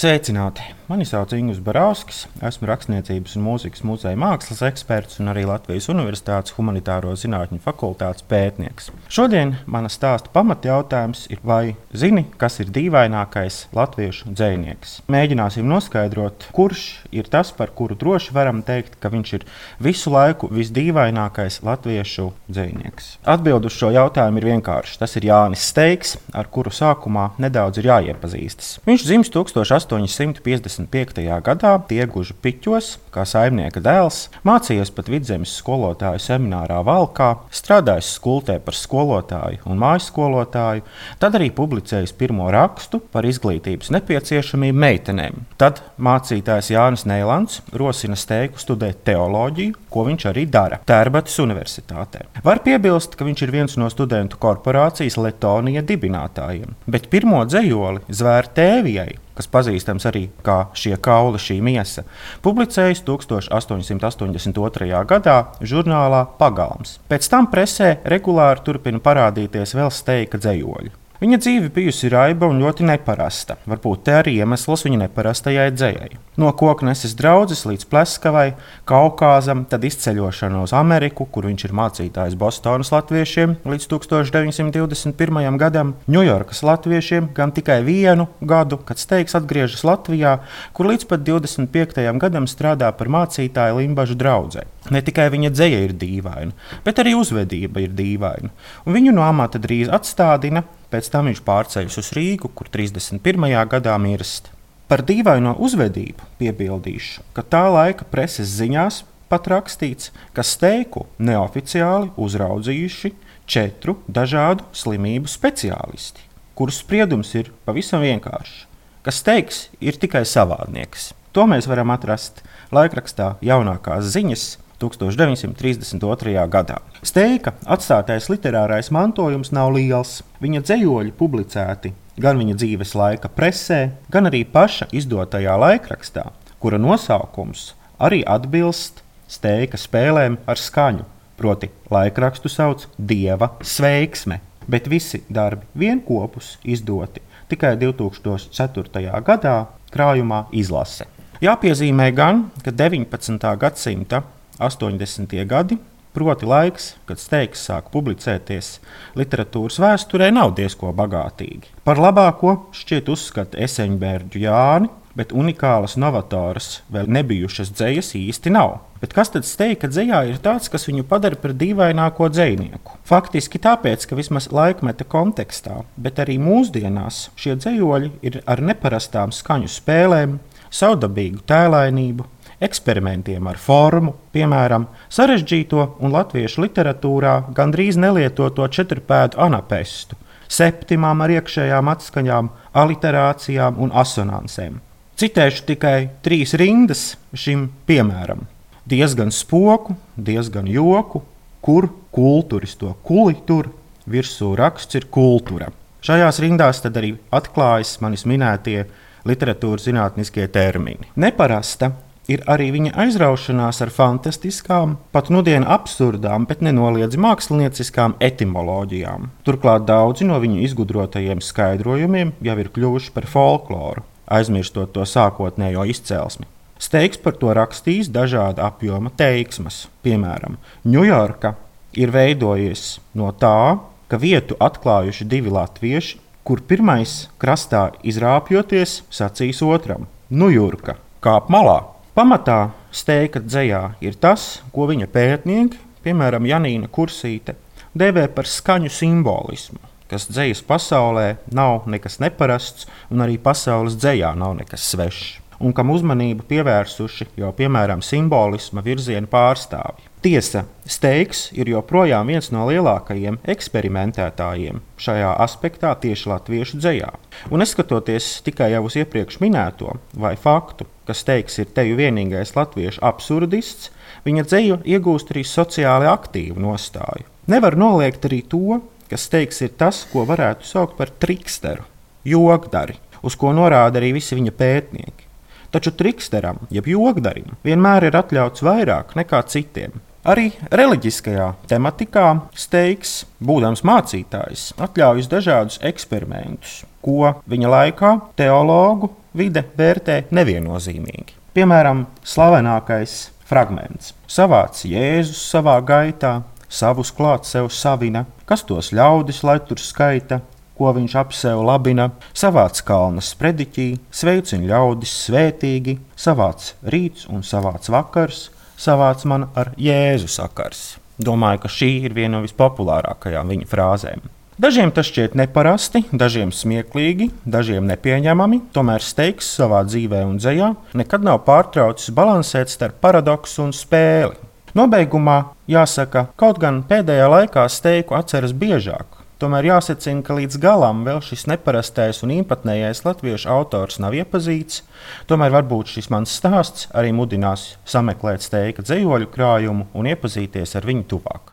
Sveicināti! Mani sauc Ingūns Barauskis. Esmu rakstniecības un mūzikas muzeja mākslas eksperts un arī Latvijas Universitātes humanitāro zinātņu fakultātes pētnieks. Šodien mana stāsta pamatjautājums ir, vai zini, kas ir dīvainākais latviešu dzinieks? Mēģināsim noskaidrot, kurš ir tas, par kuru droši varam teikt, ka viņš ir visu laiku visdīvainākais latviešu dzinieks. Atbilde uz šo jautājumu ir vienkārša. Tas ir Jānis Steigs, ar kuru sākumā nedaudz ir jāiepazīstas. Viņš dzimis 1800. 1855. gadā Tiegužu piķos, kā saimnieka dēls, mācījies pat vidzemes skolotāju seminārā Valkā, strādājis skultē par skolotāju un mājas skolotāju, tad arī publicējis pirmo rakstu par izglītības nepieciešamību meitenēm. Tad mācītājs Jānis Neilands rosina steigu studēt teoloģiju, ko viņš arī dara Tērbatas Universitātē. Var piebilst, ka viņš ir viens no studentu korporācijas Letonija dibinātājiem, bet pirmo dzējoli Zvērtēvijai kas pazīstams arī kā šie kauli, šī miesa, publicējis 1882. gadā žurnālā Pagalms. Pēc tam presē regulāri turpina parādīties vēl steika dzējoļi. Viņa dzīve bijusi raiba un ļoti neparasta. Varbūt te arī iemesls viņa neparastajai dzējai. No kokneses draudzes līdz Pleskavai, Kaukāzam, tad izceļošana uz Ameriku, kur viņš ir mācītājs Bostonas latviešiem līdz 1921. gadam, Ņujorkas latviešiem gan tikai vienu gadu, kad steigs atgriežas Latvijā, kur līdz pat 25. gadam strādā par mācītāju Limbaģu draugai. Ne tikai viņa dzēja ir dīvaina, bet arī uzvedība ir dīvaina. Un viņu no amata drīz atstādina, pēc tam viņš pārceļas uz Rīgu, kur 31. gadā mirst. Par dīvaino uzvedību piebildīšu, ka tā laika preses ziņās pat rakstīts, ka steiku neoficiāli uzraudzījuši četru dažādu slimību speciālisti, kuru spriedums ir pavisam vienkāršs. Kas teiks, ir tikai savādnieks. To mēs varam atrast laikrakstā jaunākās ziņas 1932. gadā. Steika atstātais literārais mantojums nav liels. Viņa dzējoļi publicēti gan viņa dzīves laika presē, gan arī paša izdotajā laikrakstā, kura nosaukums arī atbilst steika spēlēm ar skaņu. Proti, laikrakstu sauc Dieva sveiksme, bet visi darbi vienopus izdoti tikai 2004. gadā krājumā izlase. Jāpiezīmē gan, ka 19. gadsimta 80. gadi, proti laiks, kad steigs sāk publicēties literatūras vēsturē, nav diezko bagātīgi. Par labāko šķiet uzskata Eseņbērģu Jāni, bet unikālas novatoras vēl nebijušas dzējas īsti nav. Bet kas tad steigta dzējā ir tāds, kas viņu padara par dīvaināko dzinieku? Faktiski tāpēc, ka vismaz laikmeta kontekstā, bet arī mūsdienās šie dzējoļi ir ar neparastām skaņu spēlēm, saudabīgu tēlainību, eksperimentiem ar formu, piemēram, sarežģīto un latviešu literatūrā gandrīz nelietoto četrpēdu anapestu, septimām ar iekšējām atskaņām, aliterācijām un asonansēm. Citēšu tikai trīs rindas šim piemēram. Diezgan spoku, diezgan joku, kur kultūris to kuli tur, virsū raksts ir kultūra. Šajās rindās arī atklājas manis minētie literatūras zinātniskie termini. Neparasta ir arī viņa aizraušanās ar fantastiskām, pat nudien absurdām, bet nenoliedz mākslinieckām etimoloģijām. Turklāt daudzi no viņu izgudrotajiem skaidrojumiem jau ir kļuvuši par folkloru, aizmirstot to sākotnējo izcelsmi. Steigs par to rakstījis dažāda apjoma teiksmas. Piemēram, Ņujorka ir veidojies no tā, ka vietu atklājuši divi latvieši, kur pirmais krastā izrāpjoties, sacīs otram: Nujurka, kāp malā! Pamatā steika dzējā ir tas, ko viņa pētnieki, piemēram, Janīna Kursīte, dēvē par skaņu simbolismu, kas dzīslas pasaulē nav nekas neparasts, un arī pasaules dzējā nav nekas svešs, un kam uzmanību pievērsuši jau piemēram simbolisma virziena pārstāvji. Tiesa, Steigs ir joprojām viens no lielākajiem eksperimentētājiem šajā aspektā tieši latviešu dzējā. Un neskatoties tikai uz iepriekš minēto vai faktu, ka Steigs ir teju vienīgais latviešu absurdists, viņa dzēja iegūst arī sociāli aktīvu nostāju. Nevar noliegt arī to, ka Steigs ir tas, ko varētu saukt par triksteru, jogdari, uz ko norāda arī visi viņa pētnieki. Taču triksteram, jeb jogdarim, vienmēr ir atļauts vairāk nekā citiem. Arī reliģiskajā tematikā Steigs, būdams mācītājs, atļaujas dažādus eksperimentus, ko viņa laikā teologu vide vērtē neviennozīmīgi. Piemēram, slavenākais fragments. Savāc Jēzus savā gaitā, savus klāt sev savina, kas tos ļaudis, lai tur skaita, ko viņš ap sevi labina, savāc kalnas sprediķī, sveicina ļaudis svētīgi, savāc rīts un savāc vakars, savāc man ar Jēzu sakars. Domāju, ka šī ir viena no vispopulārākajām viņa frāzēm. Dažiem tas šķiet neparasti, dažiem smieklīgi, dažiem nepieņemami, tomēr steigs savā dzīvē un dzējā nekad nav pārtraucis balansēt starp paradoksu un spēli. Nobeigumā jāsaka, kaut gan pēdējā laikā steiku atceras biežāk. Tomēr jāsacina, ka līdz galam vēl šis neparastais un īpatnējais latviešu autors nav iepazīts. Tomēr varbūt šis mans stāsts arī mudinās sameklēt steika dzīvoļu krājumu un iepazīties ar viņu tuvāk.